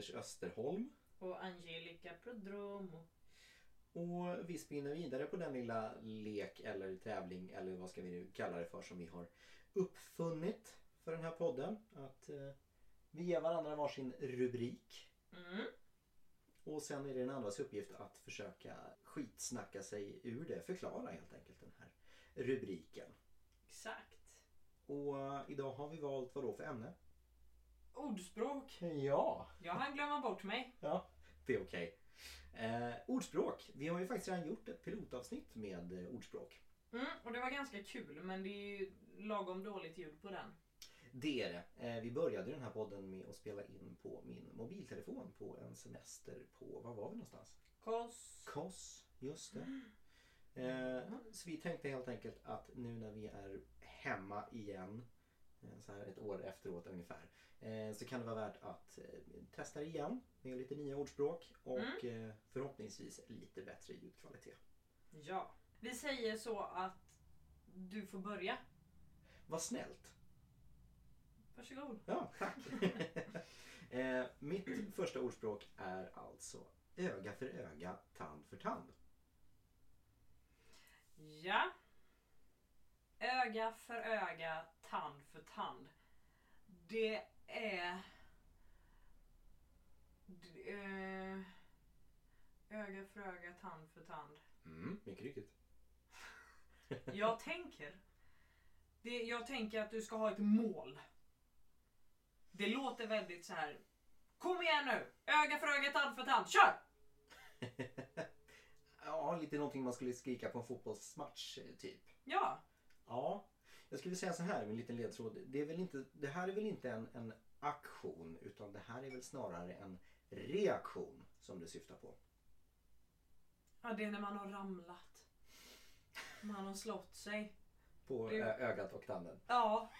Anders Österholm. Och Angelica Prodromo. Och vi spinner vidare på den lilla lek eller tävling eller vad ska vi nu kalla det för som vi har uppfunnit för den här podden. Att eh, vi ger varandra varsin rubrik. Mm. Och sen är det den andras uppgift att försöka skitsnacka sig ur det. Förklara helt enkelt den här rubriken. Exakt. Och eh, idag har vi valt vad då för ämne? Ordspråk. Ja, Jag hann glömma bort mig. ja det är okej. Eh, ordspråk. Vi har ju faktiskt redan gjort ett pilotavsnitt med eh, ordspråk. Mm, och det var ganska kul men det är ju lagom dåligt ljud på den. Det är det. Eh, vi började den här podden med att spela in på min mobiltelefon på en semester på, var var vi någonstans? Kos. Kos, just det. Eh, så vi tänkte helt enkelt att nu när vi är hemma igen, så här ett år efteråt ungefär, eh, så kan det vara värt att eh, testa det igen med lite nya ordspråk och eh, förhoppningsvis lite bättre ljudkvalitet. Ja. Vi säger så att du får börja. Vad snällt! Varsågod. Ja, tack! eh, mitt första ordspråk är alltså öga för öga, tand för tand. Ja. Öga för öga, tand för tand. Det är... Det är... Öga för öga, tand för tand. Mm, mycket riktigt. Jag tänker... Det, jag tänker att du ska ha ett mål. Det låter väldigt så här. Kom igen nu! Öga för öga, tand för tand. Kör! Ja, lite någonting man skulle skrika på en fotbollsmatch eh, typ. Ja. Ja, jag skulle säga så här med en liten ledtråd. Det, är väl inte, det här är väl inte en, en aktion utan det här är väl snarare en reaktion som du syftar på. Ja, det är när man har ramlat. Man har slått sig. På Det- ö- ögat och tanden. Ja.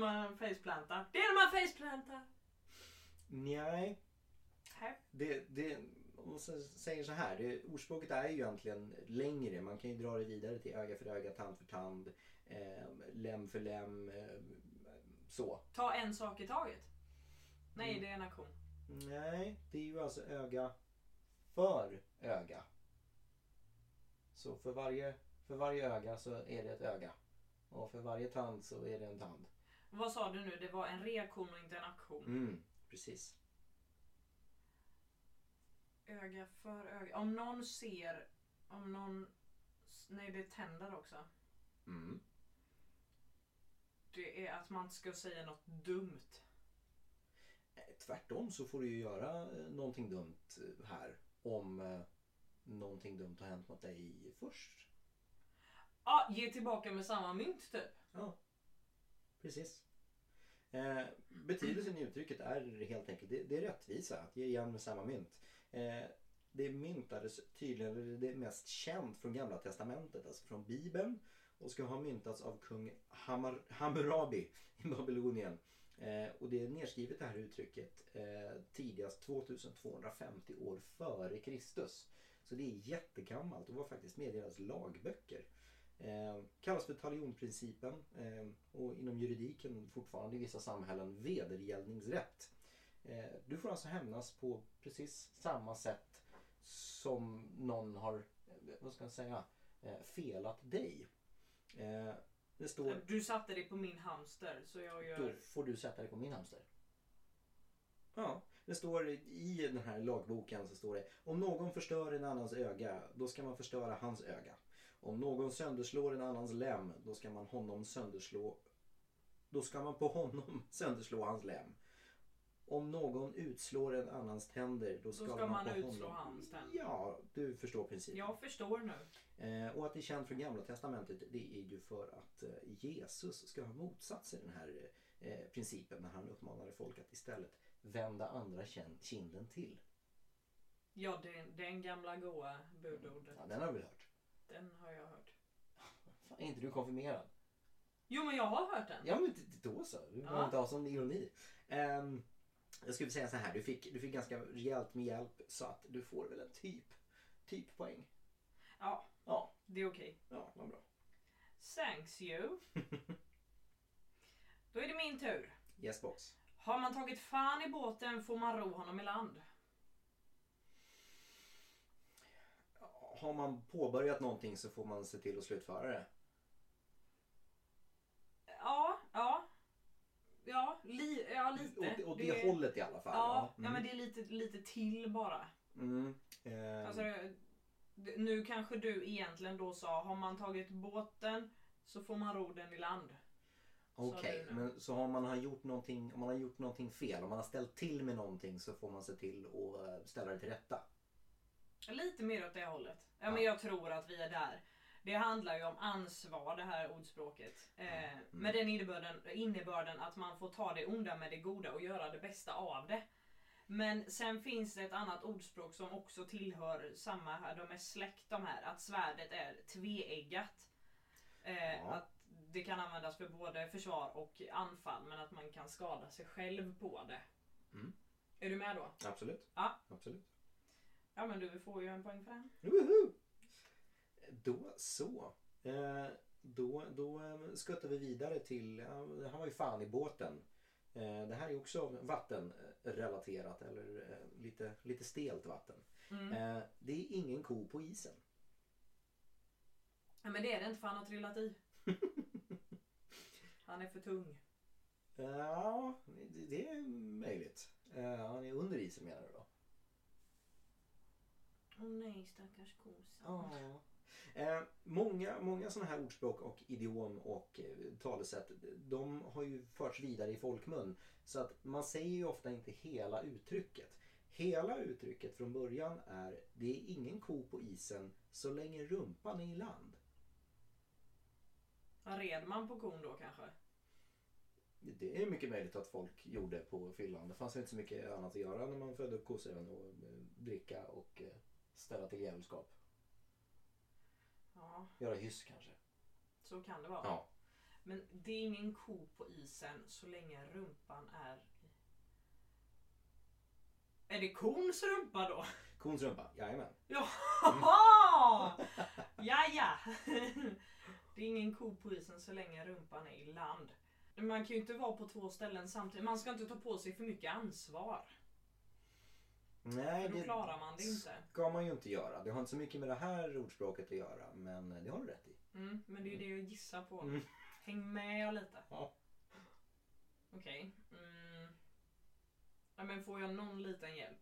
man faceplantar. Det är när man faceplantar. Nej, Här. det, det, om man säger så här. Det, ordspråket är ju egentligen längre. Man kan ju dra det vidare till öga för öga, tand för tand, eh, lem för lem. Eh, så. Ta en sak i taget. Nej, det är en aktion. Nej, det är ju alltså öga för öga. Så för varje, för varje öga så är det ett öga. Och för varje tand så är det en tand. Vad sa du nu? Det var en reaktion och inte en aktion. Mm, precis. Öga för öga. Om någon ser... Om någon... Nej, det är tänder också. Mm. Det är att man ska säga något dumt. Eh, Tvärtom så får du ju göra eh, någonting dumt eh, här. Om någonting dumt har hänt mot dig först. Ah, ge tillbaka med samma mynt typ. Ja, precis. Eh, betydelsen i uttrycket är helt enkelt det, det är rättvisa, att ge igen med samma mynt. Eh, det myntades tydligen, eller det är mest känt från gamla testamentet, alltså från bibeln och ska ha myntats av kung Hammar, Hammurabi i Babylonien. Eh, och det är nedskrivet det här uttrycket eh, tidigast 2250 år före Kristus. Så det är jättegammalt och var faktiskt med i deras lagböcker. Eh, kallas för talionprincipen eh, och inom juridiken fortfarande i vissa samhällen vedergällningsrätt. Eh, du får alltså hämnas på precis samma sätt som någon har, eh, vad ska jag säga, eh, felat dig. Det står, Du satte dig på min hamster så jag då gör... får du sätta dig på min hamster. Ja, det står i den här lagboken så står det om någon förstör en annans öga då ska man förstöra hans öga. Om någon sönderslår en annans lem då ska man honom sönderslå då ska man på honom sönderslå hans lem. Om någon utslår en annans tänder då ska, ska man på utslå honom... hans tänder. Ja, du förstår principen. Jag förstår nu. Eh, och att det är känt från gamla testamentet det är ju för att eh, Jesus ska ha motsatt sig den här eh, principen när han uppmanade folk att istället vända andra kin- kinden till. Ja, den, den gamla goa budordet. Ja, den har väl hört? Den har jag hört. Fan, är inte du konfirmerad? Jo, men jag har hört den. Ja men då så. Du behöver Ja. inte ha sån ironi. Ehm, jag skulle säga så här, du fick, du fick ganska rejält med hjälp så att du får väl en typ, typ poäng. Ja, Ja, det är okej. ja vad bra. Thanks you. Då är det min tur. Yes box. Har man tagit fan i båten får man ro honom i land. Har man påbörjat någonting så får man se till att slutföra det. Ja, ja. Ja, li, ja lite. Åt, åt det, hållet i alla fall. Ja, Mm. ja, men det är lite, lite till bara. Mm. Eh, Alltså, det- nu kanske du egentligen då sa, har man tagit båten så får man ro den i land. Okej, nu. men så har man har gjort någonting, om man har gjort någonting fel, om man har ställt till med någonting så får man se till att ställa det till rätta. Lite mer åt det hållet. Ja, Ja. men jag tror att vi är där. Det handlar ju om ansvar det här ordspråket. Eh, Mm. Med den innebörden, innebörden att man får ta det onda med det goda och göra det bästa av det. Men sen finns det ett annat ordspråk som också tillhör samma här, de är släkt de här, att svärdet är tveeggat. Eh, Ja. Att det kan användas för både försvar och anfall men att man kan skada sig själv på det. Mm. Är du med då? Absolut. Ja. Absolut. Ja men du får ju en poäng för den. Woho! Då så. Eh, då, då eh, skuttar vi vidare till, här var ju fan i båten. Eh, det här är också vattenrelaterat eller lite, lite stelt vatten. Mm. Det är ingen ko på isen. Ja, men det är det inte för han har trillat i. Han är för tung. Ja, det, är möjligt. Han är under isen menar du då? Åh nej stackars kosa. Ja. Eh, många många sådana här ordspråk och idiom och eh, talesätt de har ju förts vidare i folkmun. Så att man säger ju ofta inte hela uttrycket. Hela uttrycket från början är Det är ingen ko på isen så länge rumpan är i land. Ja, Red man på kon då kanske? Det är mycket möjligt att folk gjorde på fyllan. Det fanns inte så mycket annat att göra när man födde upp kossor än att eh, dricka och eh, ställa till djävulskap. Ja, Göra hyss kanske. så kan det vara. Ja. Men det är ingen ko på isen så länge rumpan är. Är det kons rumpa då? Kons rumpa, jajamän. Jaha! Ja, ja. Det är ingen ko på isen så länge rumpan är i land. Man kan ju inte vara på två ställen samtidigt. Man ska inte ta på sig för mycket ansvar. Nej, För då klarar man det inte. ska man ju inte göra. Det har inte så mycket med det här ordspråket att göra, men det har du rätt i. Mm, men det är ju det jag gissar på. Mm. Häng med lite. Ja. Okej. Mm. Ja, men får jag någon liten hjälp?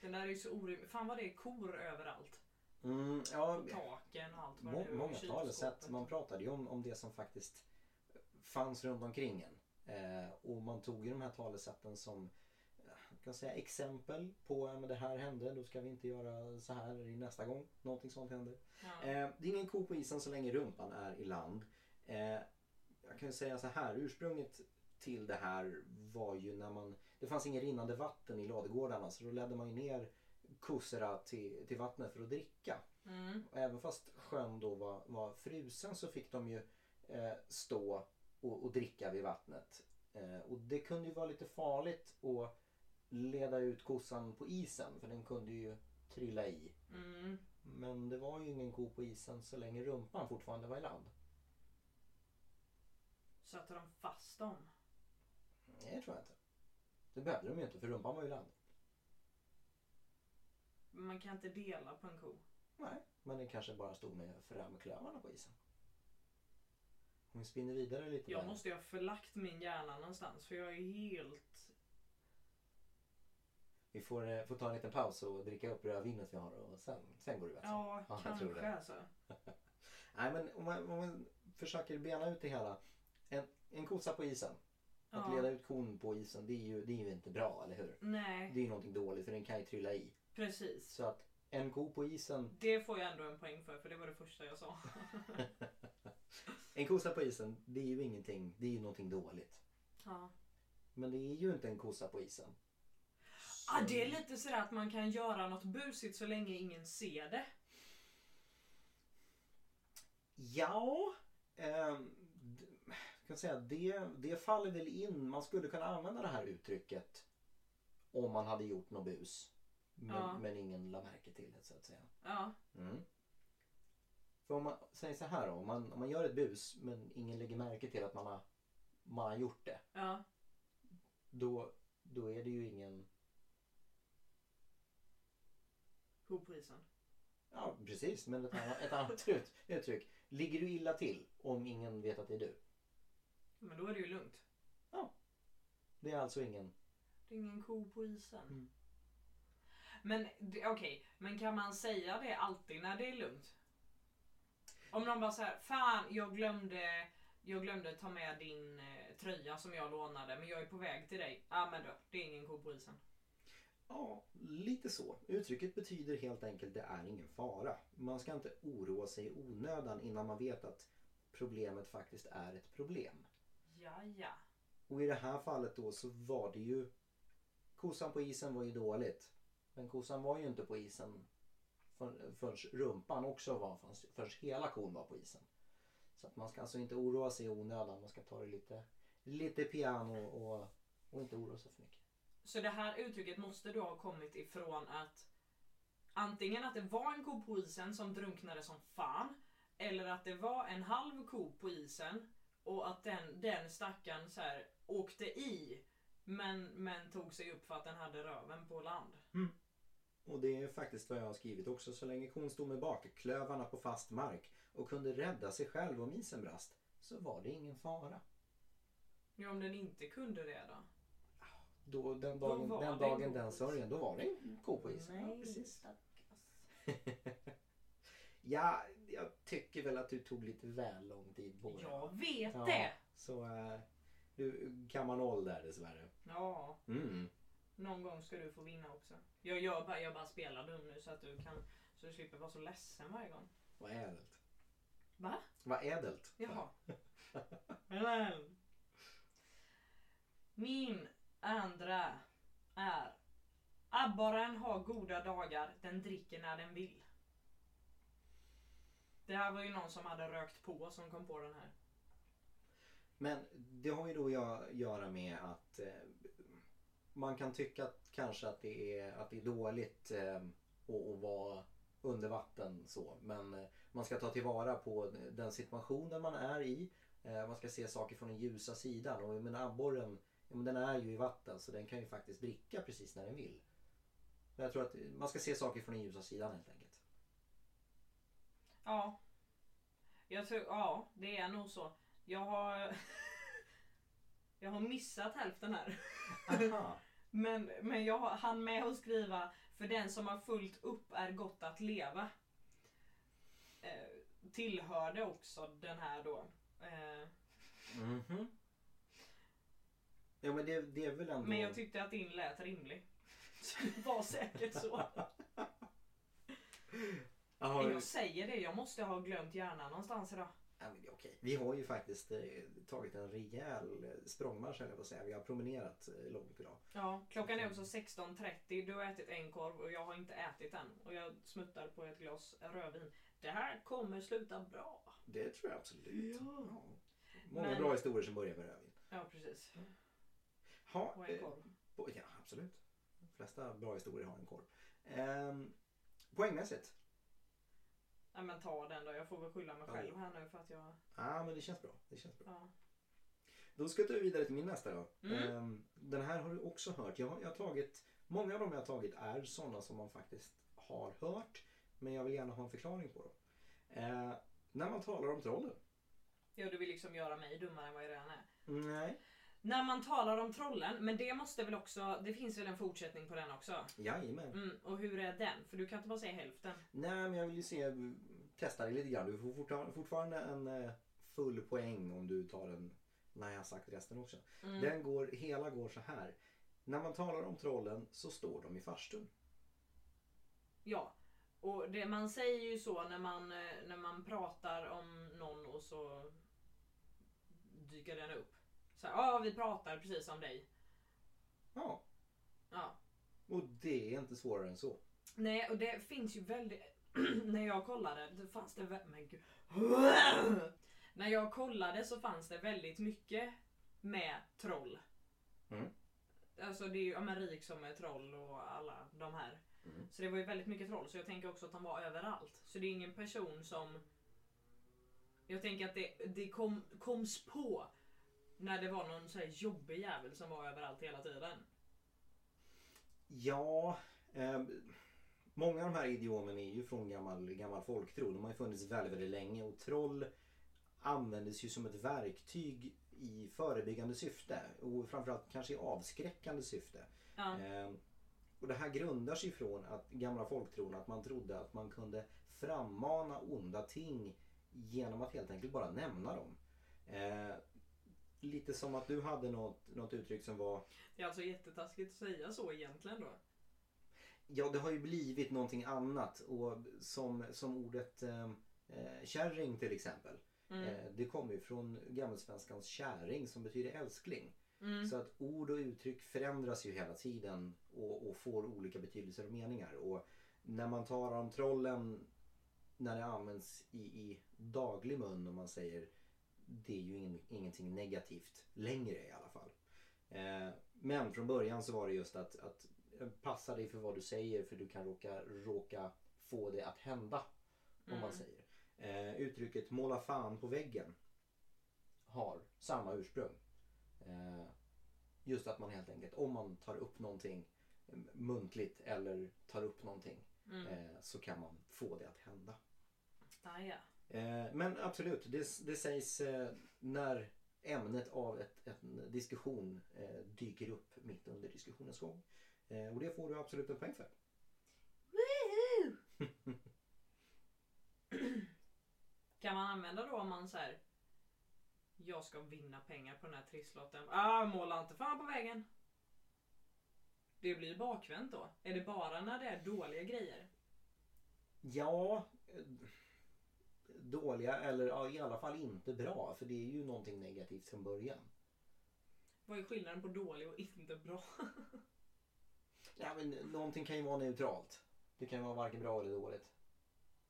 Den där är ju så orimlig. Fan vad det är kor överallt. Mm, ja, På taken och allt vad må, det är. många talesätt. Man pratade ju om, om det som faktiskt fanns runt omkring en. Eh, och man tog ju de här talesätten som kan säga exempel på att det här hände, då ska vi inte göra så här i nästa gång. Någonting sånt händer. Ja. Eh, det är ingen ko på isen så länge rumpan är i land. Eh, jag kan säga så här, ursprunget till det här var ju när man, det fanns inget rinnande vatten i ladugårdarna så då ledde man ju ner kossorna till, till vattnet för att dricka. Mm. Och även fast sjön då var, var frusen så fick de ju eh, stå och, och dricka vid vattnet. Eh, och det kunde ju vara lite farligt att leda ut kossan på isen för den kunde ju trilla i. Mm. Men det var ju ingen ko på isen så länge rumpan fortfarande var i land. Satte de fast dem? Nej, det tror jag inte. Det behövde de ju inte för rumpan var i land. Man kan inte dela på en ko. Nej, men den kanske bara stod med framklövarna på isen. Om vi spinner vidare lite Jag där. måste ju ha förlagt min hjärna någonstans för jag är helt... Vi får, eh, får ta en liten paus och dricka upp rödvinet vi har och sen, sen går det bättre. Ja, Ja, kanske alltså. Nej men om man, om man försöker bena ut det hela. En, en kossa på isen. Att Ja. leda ut kon på isen det är, ju, det är ju inte bra, eller hur? Nej, Det är ju någonting dåligt för den kan ju trilla i. precis. Så att en ko på isen, Det får jag ändå en poäng för, för det var det första jag sa. en kossa på isen, det är ju ingenting, det är ju någonting dåligt. Ja. Men det är ju inte en kossa på isen. Ah, det är lite sådär att man kan göra något busigt så länge ingen ser det. Ja, jag kan säga, det, det faller väl in. Man skulle kunna använda det här uttrycket om man hade gjort något bus. Men, Ja. men ingen la märke till det så att säga. Ja. Mm. För om man säger så här då, om man, om man gör ett bus men ingen lägger märke till att man har, man har gjort det. Ja. Då, då är det ju ingen... Ko på isen. Ja precis, men ett annat, ett annat ut, uttryck. Ligger du illa till om ingen vet att det är du? Men då är det ju lugnt. Det är alltså ingen... Det är ingen ko på isen. Mm. Men okej, men kan man säga det alltid när det är lugnt? Om någon bara säger Fan, jag glömde, jag glömde ta med din eh, tröja som jag lånade men jag är på väg till dig. Ja men då, det är ingen ko på isen. Ja, lite så. Uttrycket betyder helt enkelt det är ingen fara. Man ska inte oroa sig i onödan innan man vet att problemet faktiskt är ett problem. Ja, ja. Och i det här fallet då så var det ju... Kossan på isen var ju dåligt. Men kossan var ju inte på isen för, förrän rumpan också var, förrän, förrän hela kon var på isen. Så att man ska alltså inte oroa sig i onödan. Man ska ta det lite, lite piano och, och inte oroa sig för mycket. Så det här uttrycket måste då ha kommit ifrån att antingen att det var en ko på isen som drunknade som fan eller att det var en halv ko på isen och att den, den stackaren så här åkte i men, men tog sig upp för att den hade röven på land. Och det är faktiskt vad jag har skrivit också. Så länge kon stod med bakklövarna på fast mark och kunde rädda sig själv om isen brast så var det ingen fara. Ja, om den inte kunde det då? Då, den Då dagen, var den, dagen den sörjen, då var det en ko på isen. Ja, Nej, precis. stackars. ja, jag tycker väl att du tog lite väl lång tid på det. Jag vet Ja. det! Så äh, du kammar noll där dessvärre. Ja, Mm. någon gång ska du få vinna också. Jag, gör bara, jag bara spelar dum nu så att du kan så du slipper vara så ledsen varje gång. Vad ädelt. Va? Vad ädelt. Jaha. Men. Min andra är Abborren har goda dagar, den dricker när den vill. Det här var ju någon som hade rökt på som kom på den här. Men det har ju då att göra med att eh, man kan tycka att, kanske att det är, att det är dåligt eh, att, att vara under vatten så. Men eh, man ska ta tillvara på den situationen man är i. Eh, man ska se saker från den ljusa sidan. Och jag menar abborren, ja, men den är ju i vatten så den kan ju faktiskt dricka precis när den vill. Men jag tror att man ska se saker från den ljusa sidan helt enkelt. Ja. Jag tror, ja, det är nog så. Jag har... jag har missat hälften här. Aha. Men, men jag har- hann med att skriva för den som har fullt upp är gott att leva. Eh, tillhörde också den här då. Eh, Mhm. Ja men det, det är väl ändå... men jag tyckte att din lät rimlig. Så det var säkert så. Jaha, Jag säger det, jag måste ha glömt hjärnan någonstans idag. Ja, men det är okej. Vi har ju faktiskt eh, tagit en rejäl eh, språngmarsch på att säga. Vi har promenerat eh, långt idag. Ja, klockan är också 16.30. Du har ätit en korv och jag har inte ätit den. Och jag smuttar på ett glas rödvin. Det här kommer sluta bra. Det tror jag absolut. Ja. Många Men- bra historier som börjar med rödvin. Ja, precis. Ha, Och en eh, korv. på- ja, absolut. De flesta bra historier har en korv. Ehm, poängmässigt. Ja, men ta den då. Jag får väl skylla mig Ja. själv här nu för att jag... Ja, men det känns bra. Det känns bra. Ja. Då ska ta vidare till min nästa då. Mm. Ehm, den här har du också hört. Jag har, jag tagit, många av dem jag har tagit är sådana som man faktiskt har hört. Men jag vill gärna ha en förklaring på dem. Eh, när man talar om trollen. ja, du vill liksom göra mig dummare än vad jag redan är. Nej. När man talar om trollen, men det måste väl också... Det finns väl en fortsättning på den också? Jajamän. Mm, och hur är den? För du kan inte bara säga hälften. Nej, men jag vill ju se, testa dig lite grann. Du får fortfarande, fortfarande en eh, full poäng om du tar den när jag har sagt resten också. Mm. Den går, hela går så här. När man talar om trollen så står de i farstun. Ja. Och det, man säger ju så när man, eh, när man pratar om någon och så dyker den upp. Så här, ja vi pratar precis om dig. Ja, Ja. och det är inte svårare än så. Nej, och det finns ju väldigt... när jag kollade, det fanns det... vä- Men gud. när jag kollade så fanns det väldigt mycket med troll. Mm. Alltså det är ju ja, men Rik som är troll och alla de här. Mm. Så det var ju väldigt mycket troll. Så jag tänker också att de var överallt. Så det är ingen person som Jag tänker att det, det kom, koms på när det var någon så här jobbig jävel som var överallt hela tiden. Ja, eh, många av de här idiomen är ju från gammal, gammal folktro. De har ju funnits väldigt, väldigt länge och troll användes ju som ett verktyg i förebyggande syfte och framförallt kanske i avskräckande syfte. Ja. Eh, och det här grundar sig från att gamla folktron att man trodde att man kunde frammana onda ting genom att helt enkelt bara nämna dem. Eh, lite som att du hade något, något uttryck som var Det är alltså jättetaskigt att säga så egentligen då. Ja, det har ju blivit någonting annat och som, som ordet eh, eh, kärring till exempel. Mm. Eh, det kommer ju från gammelsvenskans käring som betyder älskling. Mm. Så att ord och uttryck förändras ju hela tiden och, och får olika betydelser och meningar. Och när man talar om trollen när det används i, i daglig mun om man säger det är ju ing, ingenting negativt längre i alla fall. Eh, men från början så var det just att, att eh, passa dig för vad du säger för du kan råka, råka få det att hända. Om man Mm. säger. Eh, uttrycket måla fan på väggen har samma ursprung. Eh, just att man helt enkelt, om man tar upp någonting eh, muntligt eller tar upp någonting Mm. eh, så kan man få det att hända. Ah, ja. Eh, men absolut, det, det sägs eh, när ämnet av ett, en diskussion eh, dyker upp mitt under diskussionens gång. Och det får du absolut en poäng för. Kan man använda då om man säger Jag ska vinna pengar på den här trisslotten. Ah, måla inte fan på väggen. Det blir bakvänt då. Är det bara när det är dåliga grejer? Ja, dåliga eller ja, i alla fall inte bra för det är ju någonting negativt från början. Vad är skillnaden på dålig och inte bra? Ja, men någonting kan ju vara neutralt. Det kan vara varken bra eller dåligt.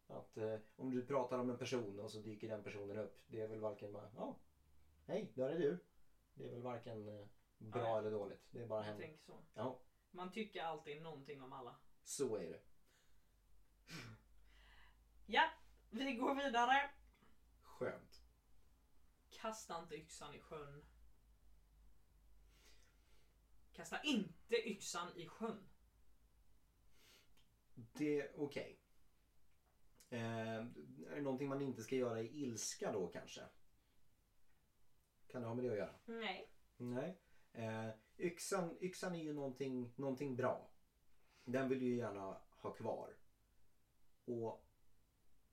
Att eh, om du pratar om en person och så dyker den personen upp. Det är väl varken bara, ja, hej, där är du. Det är väl varken eh, bra Nej. eller dåligt. Det är bara Jag en. tänker så. Ja, Man tycker alltid någonting om alla. så är det. Ja, vi går vidare. Skönt. Kasta inte yxan i sjön. Kasta inte yxan i sjön. Det är okej. Eh, är det någonting man inte ska göra i ilska då kanske? Kan det ha med det att göra? Nej. Nej. Eh, yxan, yxan är ju någonting, någonting bra. Den vill du ju gärna ha kvar. Och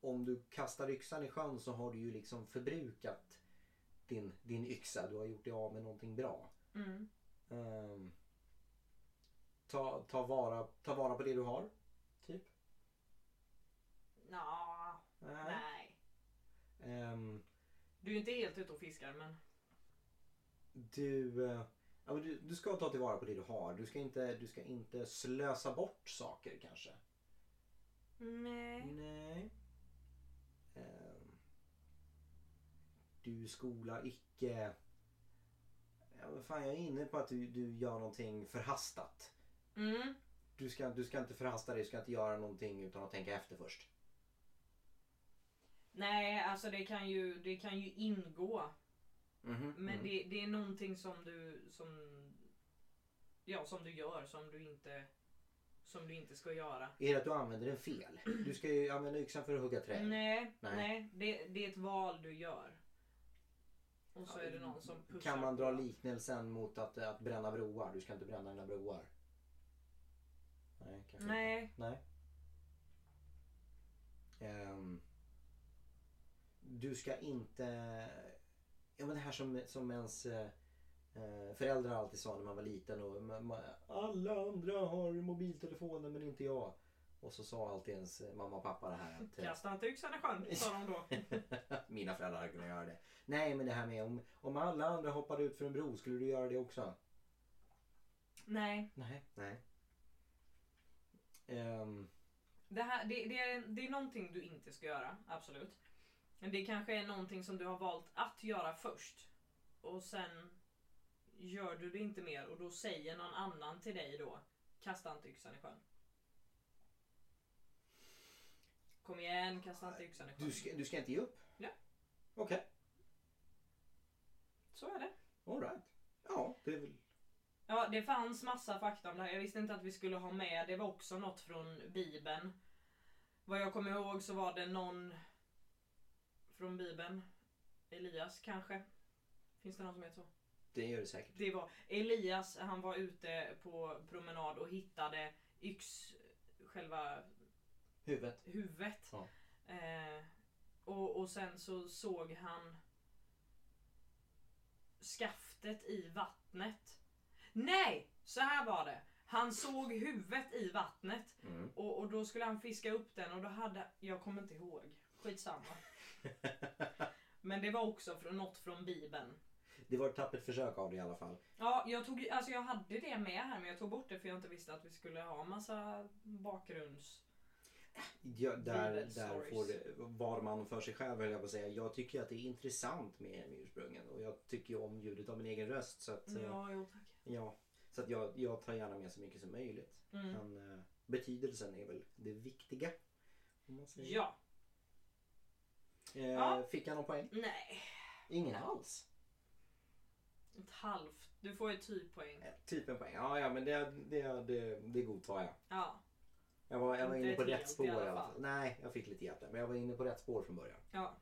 om du kastar yxan i sjön så har du ju liksom förbrukat din, din yxa. Du har gjort dig av med någonting bra. Mm. Ehm, ta, ta, vara, ta vara på det du har. Typ. Nå, Nej. nej. Ehm, Du är inte helt ute och fiskar men. du, eh, ja, du, du ska ta tillvara på det du har. Du ska inte, du ska inte slösa bort saker kanske. Nej. Nej. Du skola icke... Ja, men fan, jag är inne på att du, du gör någonting förhastat. Mm. Du ska, du ska inte förhasta dig, du ska inte göra någonting utan att tänka efter först. Nej, alltså det kan ju, det kan ju ingå. Mhm, Men mhm. det, det är någonting som du, som, ja, som du gör som du inte, som du inte ska göra. Är det att du använder den fel? Du ska ju använda yxan för att hugga träd. Nej, Nej. nej, det, det är ett val du gör. Och så är det någon som pushar Kan man dra liknelsen mot att, att bränna broar? Du ska inte bränna dina broar. Nej, kanske Nej. inte. Nej. Ehm, du ska inte... Ja men det här som, som ens eh, eh, föräldrar alltid sa när man var liten. Och man, alla andra har mobiltelefoner men inte jag. Och så sa alltid ens mamma och pappa det här att... Kasta inte yxan i sjön, sa de då. Mina föräldrar hade kunnat göra det. Nej men det här med om, om alla andra hoppade ut för en bro, skulle du göra det också? Nej, Nej. Nej. Ehm, det, här, det, det, är, det är någonting du inte ska göra, absolut. Men det kanske är någonting som du har valt att göra först. Och sen gör du det inte mer och då säger någon annan till dig då, kasta inte yxan i sjön. Kom igen, kasta inte yxan i sjön. du, ska, du ska inte ge upp? Okej, Så är det. all right. Ja, det är väl... Ja, det fanns massa fakta om det här. Jag visste inte att vi skulle ha med. Det var också något från Bibeln. Vad jag kommer ihåg så var det någon från Bibeln. Elias kanske. Finns det någon som heter så? Det gör det säkert. Det var Elias, han var ute på promenad och hittade yx, själva Huvudet. huvudet. Ja. Eh, och, och sen så såg han skaftet i vattnet. Nej! Så här var det. Han såg huvudet i vattnet Mm. och, och då skulle han fiska upp den och då hade... Jag kommer inte ihåg. Skitsamma. Men det var också från, något från bibeln. det var ett tappert försök av det i alla fall. Ja, jag, tog, alltså jag hade det med här men jag tog bort det för jag inte visste att vi skulle ha massa bakgrunds... Ja, där där stories. får det, var man för sig själv höll jag på att säga. Jag tycker att det är intressant med, ursprungen och jag tycker ju om ljudet av min egen röst. Så att, eh, Ja, jo tack. ja, så att jag, jag tar gärna med så mycket som möjligt. Mm. Men eh, betydelsen är väl det viktiga. Ja. Eh, Ja. Fick jag någon poäng? Nej. Ingen alls. Ett halvt. Du får ju typ poäng. Eh, typ en poäng. Ja, ja men det, det, det, det godtar jag. Ja. Jag var, jag var inne på rätt spår i alla fall. Nej, jag fick lite hjälp där. Men jag var inne på rätt spår från början. Ja.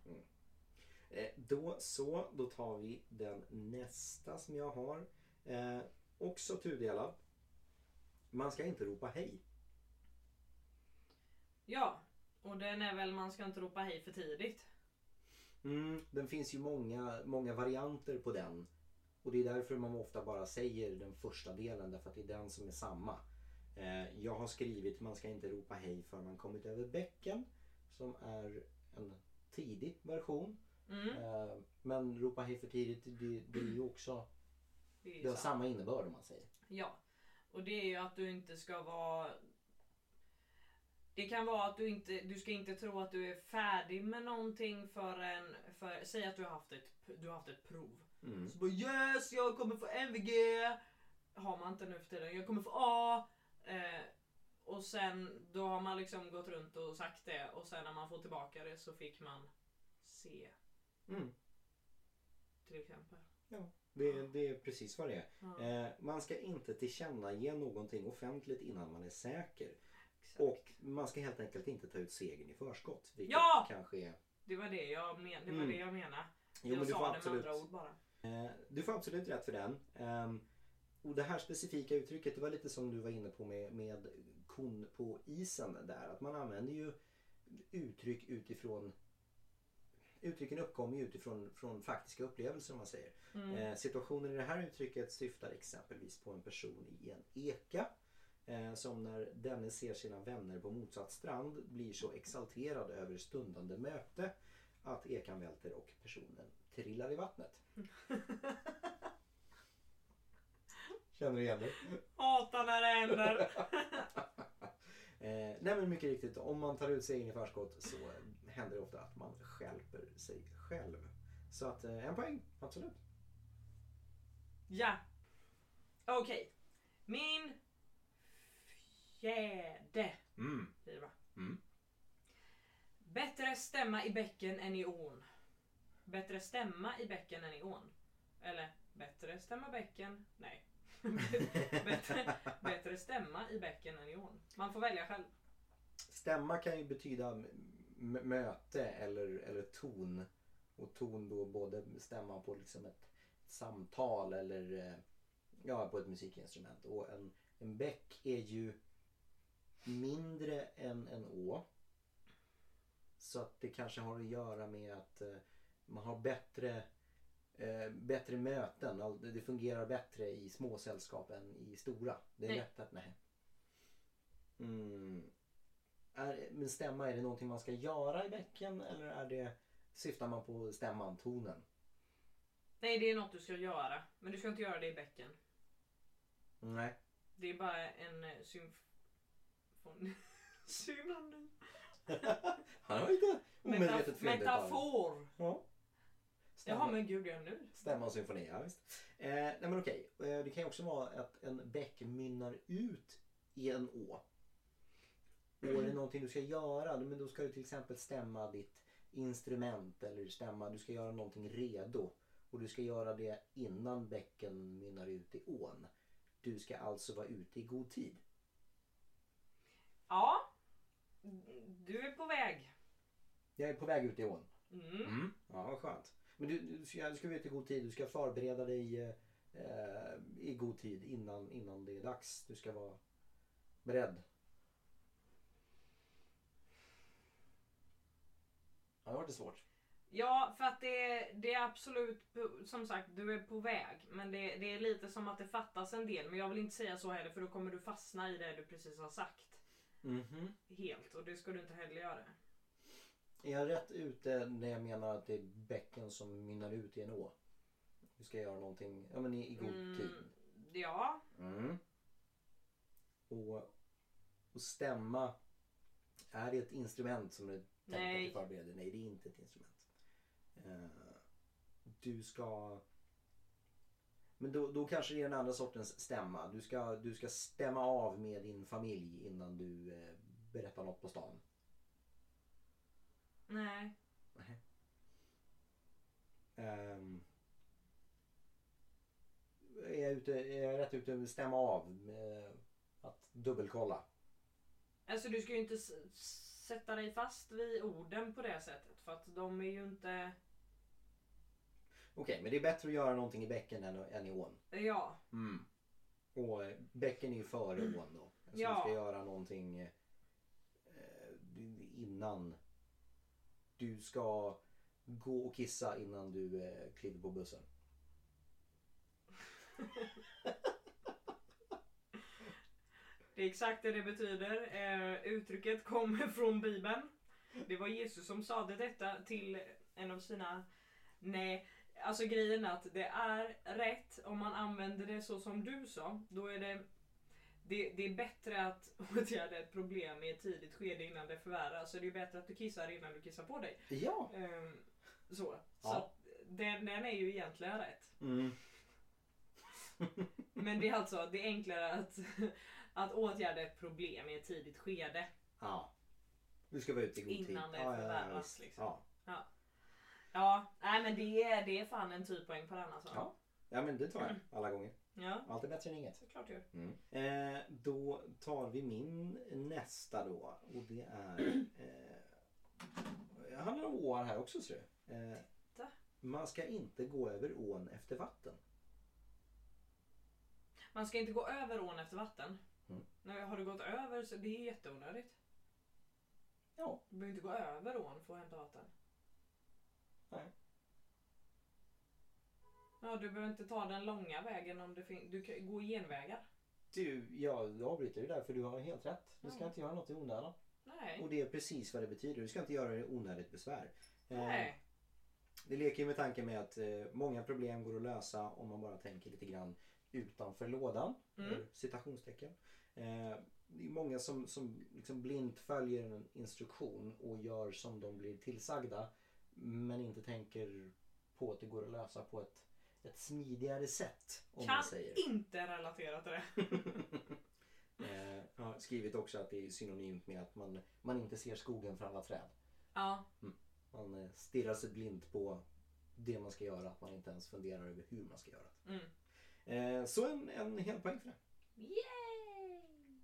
Eh, då så, då tar vi den nästa som jag har. Eh, också tudelad. Man ska inte ropa hej. Ja. Och den är väl man ska inte ropa hej för tidigt. Mm, den finns ju många, många varianter på den. Och det är därför man ofta bara säger den första delen därför att det är den som är samma. Eh, jag har skrivit man ska inte ropa hej för man kommit över bäcken. Som är en tidig version. Mm. Eh, men ropa hej för tidigt det, det är ju också Det är ju det har sant. samma innebörd om man säger. Ja. Och det är ju att du inte ska vara... Det kan vara att du inte, du ska inte tro att du är färdig med någonting förrän, för, säg att du har haft ett, du har haft ett prov. Mm. Så bara yes, jag kommer få MVG! Har man inte nu för tiden. Jag kommer få A! Eh, och sen då har man liksom gått runt och sagt det och sen när man får tillbaka det så fick man C Mm. till exempel. Det, det är precis vad det är. Ja, Eh, man ska inte tillkännage någonting offentligt innan man är säker. exakt. Och man ska helt enkelt inte ta ut segern i förskott. Vilket Ja! kanske är... Det var det jag menade. Det var Mm. det jag menade. Jo, jag men du får, sa det med absolut, andra ord bara. eh, du får absolut rätt för den. Ehm, och det här specifika uttrycket, det var lite som du var inne på med, med kon på isen där. Att man använder ju uttryck utifrån Uttrycken uppkommer ju utifrån från faktiska upplevelser om man säger. Mm. Eh, situationen i det här uttrycket syftar exempelvis på en person i en eka. Eh, som när denne ser sina vänner på motsatt strand blir så exalterad över stundande möte att ekan välter och personen trillar i vattnet. Känner du igen det? Hatar när det händer. Eh, nej men mycket riktigt, om man tar ut segern i förskott så händer det ofta att man stjälper sig själv. Så att eh, en poäng, absolut. ja. Okej. Min fjärde Mm. blir det va? Mm. Bättre stämma i bäcken än i ån. Bättre stämma i bäcken än i ån. Eller bättre stämma bäcken. Nej. bättre, bättre stämma i bäcken än i ån. Man får välja själv. Stämma kan ju betyda möte eller, eller ton. Och ton då både stämma på liksom ett samtal eller eh, ja, på ett musikinstrument. Och en, en bäck är ju mindre än en å. Så att det kanske har att göra med att eh, man har bättre, eh, bättre möten. All- Det fungerar bättre i små sällskap än i stora. Det är Nej. lätt att nej. Mm. Är, men stämma, är det någonting man ska göra i bäcken eller är det, syftar man på stämman, tonen? Nej, det är något du ska göra. Men du ska inte göra det i bäcken. Nej. Det är bara en eh. Synonym. Han har lite omedvetet det. metafor. Ja. Stämma. Jaha men gud, ja nu. Stämma och symfoni, ja visst. Eh, nej men okej, eh, det kan ju också vara att en bäck mynnar ut i en å. Och är det någonting du ska göra, men då ska du till exempel stämma ditt, instrument eller stämma. Du ska göra någonting redo. Och du ska göra det innan bäcken mynnar ut i ån. Du ska alltså vara ute i god tid. Ja. Du är på väg. Jag är på väg ut i ån. Mm. Ja, vad skönt. Men du, du, ska, du ska ute i god tid. Du ska förbereda dig eh, i god tid innan, innan det är dags. Du ska vara beredd. Ja, det var lite svårt. Ja, för att det, det är absolut, som sagt, du är på väg. Men det, det är lite som att det fattas en del. Men jag vill inte säga så heller för då kommer du fastna i det du precis har sagt. Mhm. Helt. Och det ska du inte heller göra. Är jag rätt ute när jag menar att det är bäcken som mynnar ut i en å? Du ska göra någonting ja, men i, i god Mm, tid. Ja. Mm. Och, och stämma. Är det ett instrument som du tänkt att Nej. du förbereder? Nej, det är inte ett instrument. Eh, du ska... Men då, då kanske det är den andra sortens stämma. Du ska, du ska stämma av med din familj innan du eh, berättar något på stan. Nej. Ehm, är, jag ute, är jag rätt ute stämma av? Med att dubbelkolla? Alltså du ska ju inte sätta dig fast vid orden på det sättet. För att de är ju inte... Okej, men det är bättre att göra någonting i bäcken än, än i ån. Ja. Mm. Och eh, bäcken är ju före ån då. Så Ja. du ska göra någonting eh, innan. Du ska gå och kissa innan du eh, kliver på bussen. Det är exakt det det betyder. Eh, uttrycket kommer från Bibeln. Det var Jesus som sade detta till en av sina... Nej, alltså grejen är att det är rätt om man använder det så som du sa. Då är det... Det, det är bättre att åtgärda ett problem i ett tidigt skede innan det förvärras. Så det är bättre att du kissar innan du kissar på dig. Ja. Ehm, så. Så Ja. att den, den är ju egentligen rätt. Mm. Men det är alltså det är enklare att, att åtgärda ett problem i ett tidigt skede. ja. Du ska vara ute i god tid. Innan det ja, ja, ja, förvärras, visst. liksom. Ja. Ja, nej men det är, det är fan en typpoäng på den alltså. Ja. ja, men det tar jag alla gånger. Ja, Allt är bättre än inget. såklart du gör. Eh, då tar vi min nästa då. Och det är... Eh, handlar om åar här också ser du. Eh, Titta. man ska inte gå över ån efter vatten. Man ska inte gå över ån efter vatten. Mm. Nej, har du gått över så det är jätteonödigt. Ja. Du behöver inte gå över ån för att hämta vatten. Nej. Ja, du behöver inte ta den långa vägen om det finns... Du kan gå genvägar. Du, jag avbryter dig där för du har helt rätt. Du ska Ja. inte göra något i onödan. Nej. Och det är precis vad det betyder. Du ska inte göra det onödigt besvär. Eh, Nej. Det leker ju med tanken med att eh, många problem går att lösa om man bara tänker lite grann utanför lådan. Mm. Eller citationstecken. Eh, det är många som, som liksom blint följer en instruktion och gör som de blir tillsagda. Men inte tänker på att det går att lösa på ett, ett smidigare sätt. Om man Kan säger. inte relatera till det. eh, jag har skrivit också att det är synonymt med att man, man inte ser skogen för alla träd. Ja. Man eh, stirrar sig blint på det man ska göra. Att man inte ens funderar över hur man ska göra det. Mm. Eh, så en, en hel poäng för det. Yay!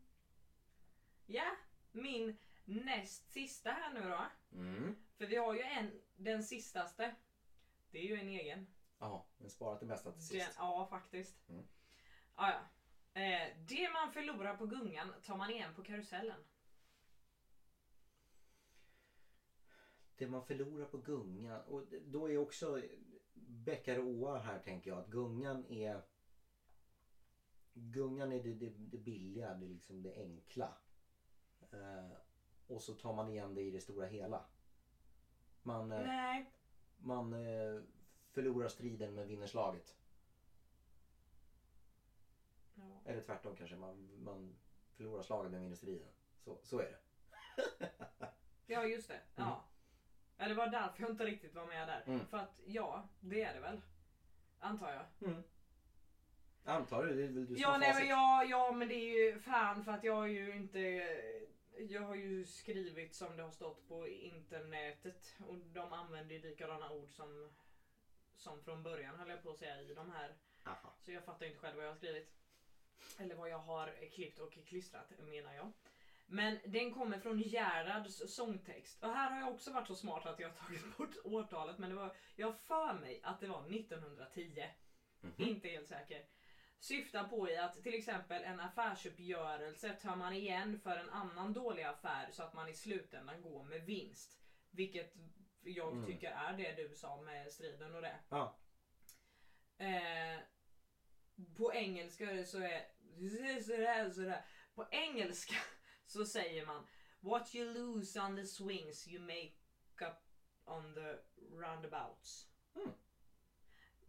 Ja, min näst sista här nu då. Mm. För vi har ju en, den sistaste. Det är ju en egen. Ja, men sparat det mesta till Den, sist. ja, faktiskt. Mm. Ja, ja. Eh, det man förlorar på gungan tar man igen på karusellen. Det man förlorar på gungan. Och då är också bäckar och åar här tänker jag. Att gungan är Gungan är det, det, det billiga, det, liksom det enkla. Eh, och så tar man igen det i det stora hela. Man, eh, Nej. man eh, förlorar striden men vinner slaget. Ja. Eller tvärtom kanske. Man, man förlorar slaget men vinner striden. Så, så är det. ja, just det. Ja. Ja, det var därför jag inte riktigt var med där. Mm. För att ja, det är det väl. Antar jag. Mm. Antar du? Det är väl du som Ja, har nej, men ja, ja, men det är ju fan för att jag har ju inte... Jag har ju skrivit som det har stått på internetet och de använder ju likadana ord som, som från början höll jag på att säga i de här. Aha. Så jag fattar inte själv vad jag har skrivit. Eller vad jag har klippt och klistrat menar jag. Men den kommer från Gerhards sångtext. Och här har jag också varit så smart att jag har tagit bort årtalet. Men det var, jag för mig att det var 1910. Mhm. Inte helt säker. Syftar på i att till exempel en affärsuppgörelse tar man igen för en annan dålig affär så att man i slutändan går med vinst. Vilket jag Mm. tycker är det du sa med striden och det. Ja. Eh, på engelska så är sådär, sådär. På engelska så säger man What you lose on the swings you make up on the roundabouts. Mm.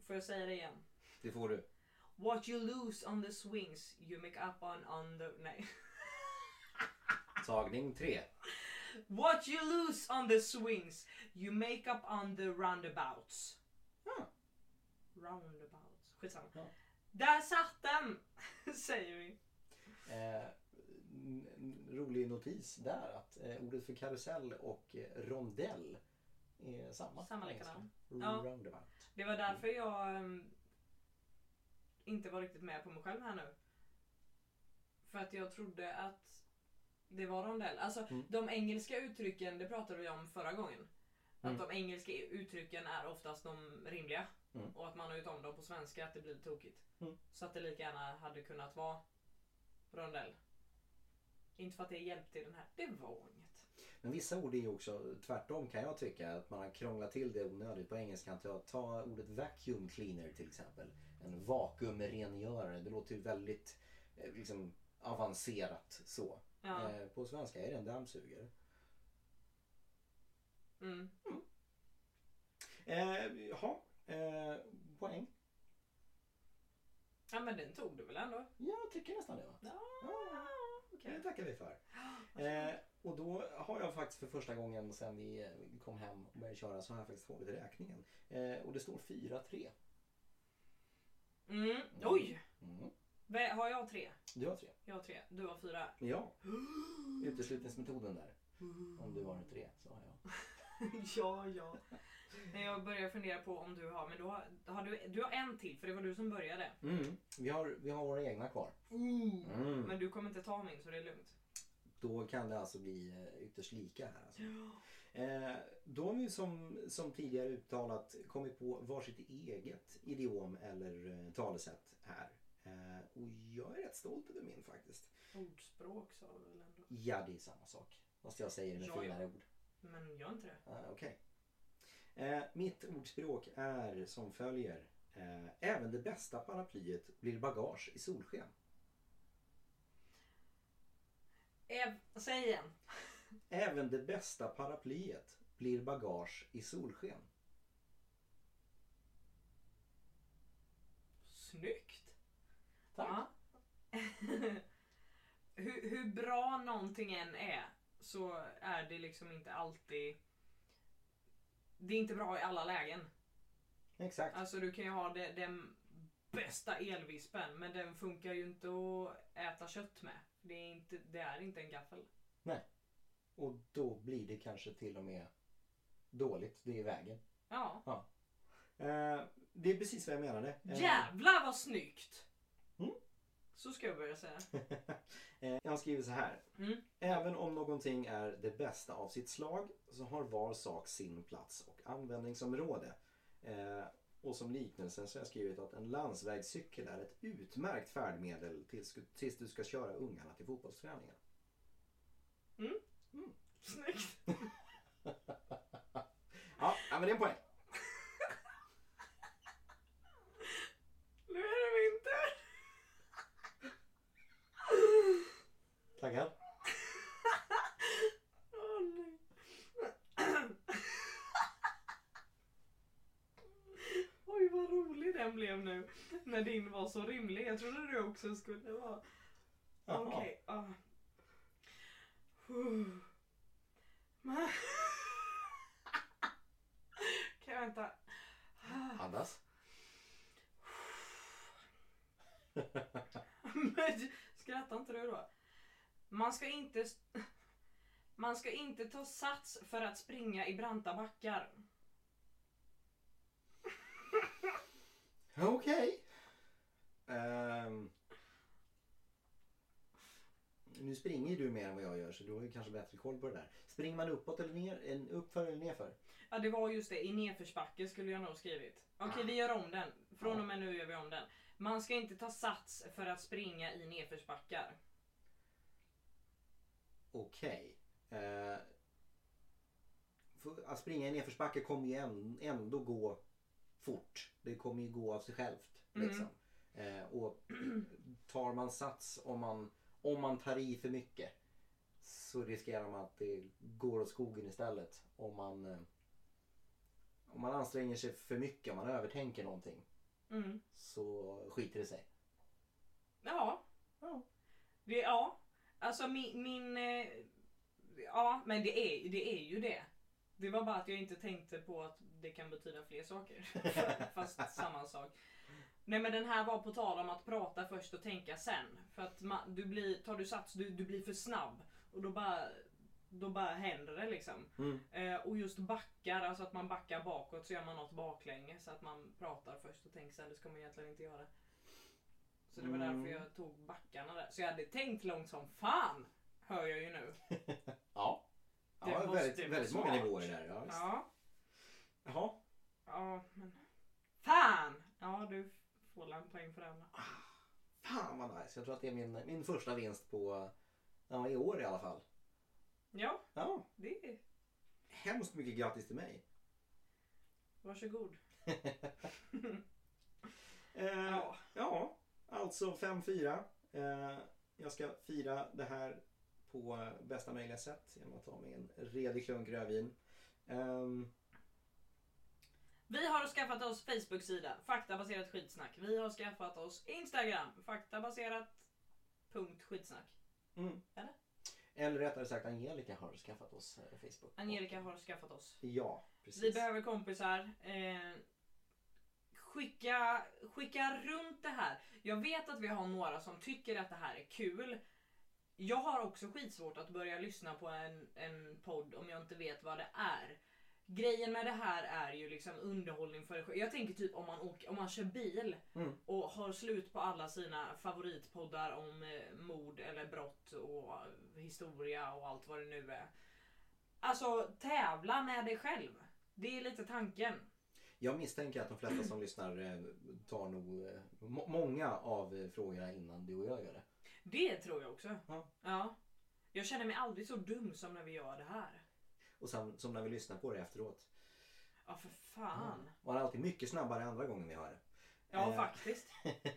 Får jag säga det igen? Det får du. What you lose on the swings you make up on, on the... Nej. Tagning tre. What you lose on the swings you make up on the roundabouts. Ja. Roundabouts. Skitsamma. Ja. Där satt den! Säger vi. Eh, rolig notis där att eh, ordet för karusell och eh, rondell är samma. Samma likadant. Ja. Roundabout. Det var därför jag ehm, inte var riktigt med på mig själv här nu. För att jag trodde att det var rondell. Alltså Mm. de engelska uttrycken, det pratade vi om förra gången. Att Mm. de engelska uttrycken är oftast de rimliga. Mm. Och att man har gjort om dem på svenska att det blir tokigt. Mm. Så att det lika gärna hade kunnat vara rondell. Inte för att det hjälpte i den här. Det var inget. Men vissa ord är ju också tvärtom kan jag tycka. Att man har krånglat till det onödigt på engelska. Ta, ta ordet vacuum cleaner till exempel. En vakuumrengörare. Det låter ju väldigt eh, liksom, avancerat så. Ja. Eh, på svenska är det en dammsugare. Mm. Eh, jaha, eh, poäng. ja men den tog du väl ändå? Jag tycker nästan det va? Ja, Ja, okej. Det tackar vi för. Eh, och då har jag faktiskt för första gången sedan vi eh, kom hem och började köra så har jag faktiskt hållit räkningen. Eh, och det står 4-3. Mm. Oj! Mm. Har jag tre? Du har tre. Jag har tre. Du har fyra. Ja, uteslutningsmetoden där. Om du har tre så har jag. ja, ja. Men jag börjar fundera på om du har, men du har, har du, du har en till för det var du som började. Mm. Vi, har, vi har våra egna kvar. Mm. Men du kommer inte ta min så det är lugnt. Då kan det alltså bli eh, ytterst lika här. Alltså. Eh, då har vi som, som tidigare uttalat kommit på varsitt eget idiom eller eh, talesätt här. Och jag är rätt stolt över min faktiskt. Ordspråk sa du väl ändå? Ja, det är samma sak. Fast jag säger det med Ja, finare ord. Men gör inte det. Ah, Okej. Eh, mitt ordspråk är som följer. Eh, även det bästa paraplyet blir bagage i solsken. Ev, säg igen. Även det bästa paraplyet blir bagage i solsken. Snyggt. Tack. Ja. hur, hur bra någonting än är så är det liksom inte alltid... Det är inte bra i alla lägen. Exakt. Alltså du kan ju ha det, den bästa elvispen men den funkar ju inte att äta kött med. Det är inte, det är inte en gaffel. Och då blir det kanske till och med dåligt. Det är vägen. Ja. Eh, det är precis vad jag menade. Eh, Jävlar vad snyggt! Mm. Så ska jag börja säga. eh, jag har skrivit så här. Mm. Även om någonting är det bästa av sitt slag så har var sak sin plats och användningsområde. Eh, och som liknelse så har jag skrivit att en landsvägscykel är ett utmärkt färdmedel tills, tills du ska köra ungarna till fotbollsträningen. Snyggt! Ja, ja men det är en poäng. Nu är det min tur! Tackar. Åh nej. Oj vad rolig den blev nu. När din var så rimlig. Jag trodde du också skulle vara... Okej. Huh. Men- Kan jag vänta? Andas. Man ska inte... Man ska inte ta sats för att springa i branta backar. Okej. Ehm. nu springer du mer än vad jag gör så du har ju kanske bättre koll på det där. Springer man uppåt eller ner? En uppför eller nerför? Ja det var just det, i nedförsbacke skulle jag nog skrivit. Okej vi gör om den. Från och med nu gör vi om den. Man ska inte ta sats för att springa i nedförsbackar. Okej. Eh, för att springa i nedförsbacke kommer ju ändå gå fort. Det kommer ju gå av sig självt. Mm. Liksom. Eh, och tar man sats om man, om man tar i för mycket så riskerar man att det går åt skogen istället. Om man, eh, om man anstränger sig för mycket, om man övertänker någonting Mm. så skiter det sig. Ja. Ja. Det, ja. Alltså min... min eh, ja men det är, det är ju det. Det var bara att jag inte tänkte på att det kan betyda fler saker. Fast samma sak. Nej men den här var på tal om att prata först och tänka sen. För att man, du blir, tar du sats, du, du blir för snabb. Och då bara, då bara händer det liksom. Mm. Eh, och just backar, alltså att man backar bakåt så gör man något baklänges. Så att man pratar först och tänker sen. Det ska man egentligen inte göra. Så det var Mm. därför jag tog backarna där. Så jag hade tänkt långt som fan. Hör jag ju nu. Ja. Det ja väldigt, väldigt många nivåer där. Ja, visst. Ja. Jaha. Ja men. Fan! Ja du får en poäng för den. Fan vad nice. Jag tror att det är min, min första vinst på ja, i år i alla fall. Ja, Ja, det är... hemskt mycket grattis till mig. Varsågod. Eh, Ja. ja, alltså 5-4. Eh, jag ska fira det här på bästa möjliga sätt genom att ta mig en redig klunk rödvin. Ehm, Vi har skaffat oss Facebook-sida, faktabaserat skitsnack. Vi har skaffat oss Instagram, faktabaserat punkt skitsnack. mm. Eller? Eller rättare sagt Angelica har skaffat oss eh, Facebook. Angelica har skaffat oss. Ja, precis. Vi behöver kompisar. Eh, skicka, skicka runt det här. Jag vet att vi har några som tycker att det här är kul. Jag har också skitsvårt att börja lyssna på en, en podd om jag inte vet vad det är. Grejen med det här är ju liksom underhållning för Jag tänker typ om man, åker, om man kör bil Mm. och har slut på alla sina favoritpoddar om eh, mord eller brott och historia och allt vad det nu är. Alltså tävla med dig själv. Det är lite tanken. Jag misstänker att de flesta som lyssnar eh, tar nog eh, må- många av eh, frågorna innan du och jag gör det. Det tror jag också. Ja. ja. Jag känner mig aldrig så dum som när vi gör det här. Och sen, som när vi lyssnar på det efteråt. Ja för fan. Man är alltid mycket snabbare andra gången vi hör det. Ja Eh. faktiskt.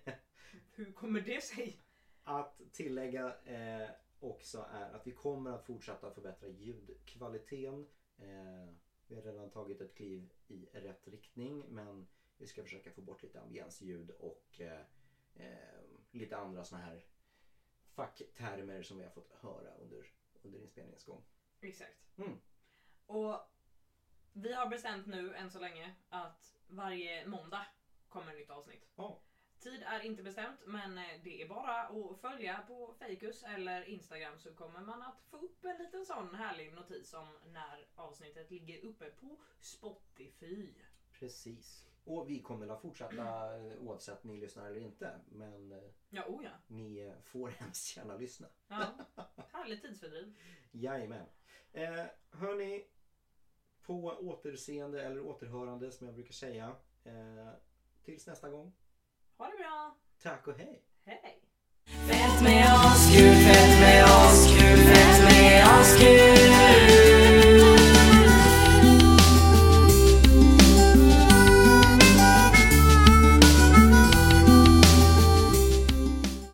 Hur kommer det sig? Att tillägga eh, också är att vi kommer att fortsätta förbättra ljudkvaliteten. Eh, vi har redan tagit ett kliv i rätt riktning men vi ska försöka få bort lite ambiensljud och eh, eh, lite andra såna här facktermer som vi har fått höra under, under inspelningens gång. Exakt. Mm. Och vi har bestämt nu än så länge att varje måndag kommer ett nytt avsnitt. Ja. Tid är inte bestämt men eh, det är bara att följa på Fejkus eller Instagram så kommer man att få upp en liten sån härlig notis om när avsnittet ligger uppe på Spotify. Precis. Och vi kommer att fortsätta eh, oavsett ni lyssnar eller inte. Men eh, Ja, oh ja. ni får hemskt gärna lyssna. ja. Härligt tidsfördriv. Jajamän. Eh, hörni, på återseende eller återhörande som jag brukar säga. Eh, tills nästa gång. Ha det bra! Tack och hej! Hej! Fett med oss, kul, fett med oss, kul, fett med oss, kul